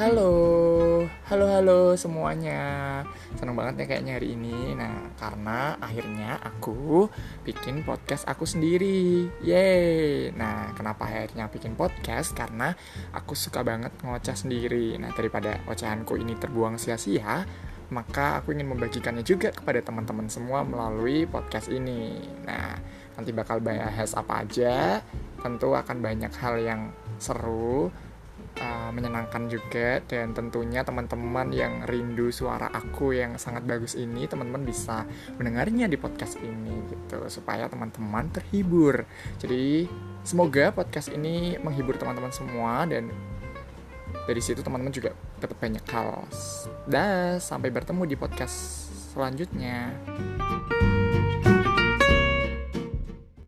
Halo, halo halo semuanya. Seneng banget ya kayaknya hari ini. Nah karena akhirnya aku bikin podcast aku sendiri. Yeay. Nah kenapa akhirnya bikin podcast? Karena aku suka banget ngoceh sendiri. Nah daripada ocehanku ini terbuang sia-sia Maka aku ingin membagikannya juga kepada teman-teman semua melalui podcast ini. Nah nanti bakal bahas apa aja. Tentu akan banyak hal yang seru uh, menyenangkan juga dan tentunya teman-teman yang rindu suara aku yang sangat bagus ini teman-teman bisa mendengarnya di podcast ini gitu supaya teman-teman terhibur jadi semoga podcast ini menghibur teman-teman semua dan dari situ teman-teman juga dapat banyak hal. Dah, sampai bertemu di podcast selanjutnya.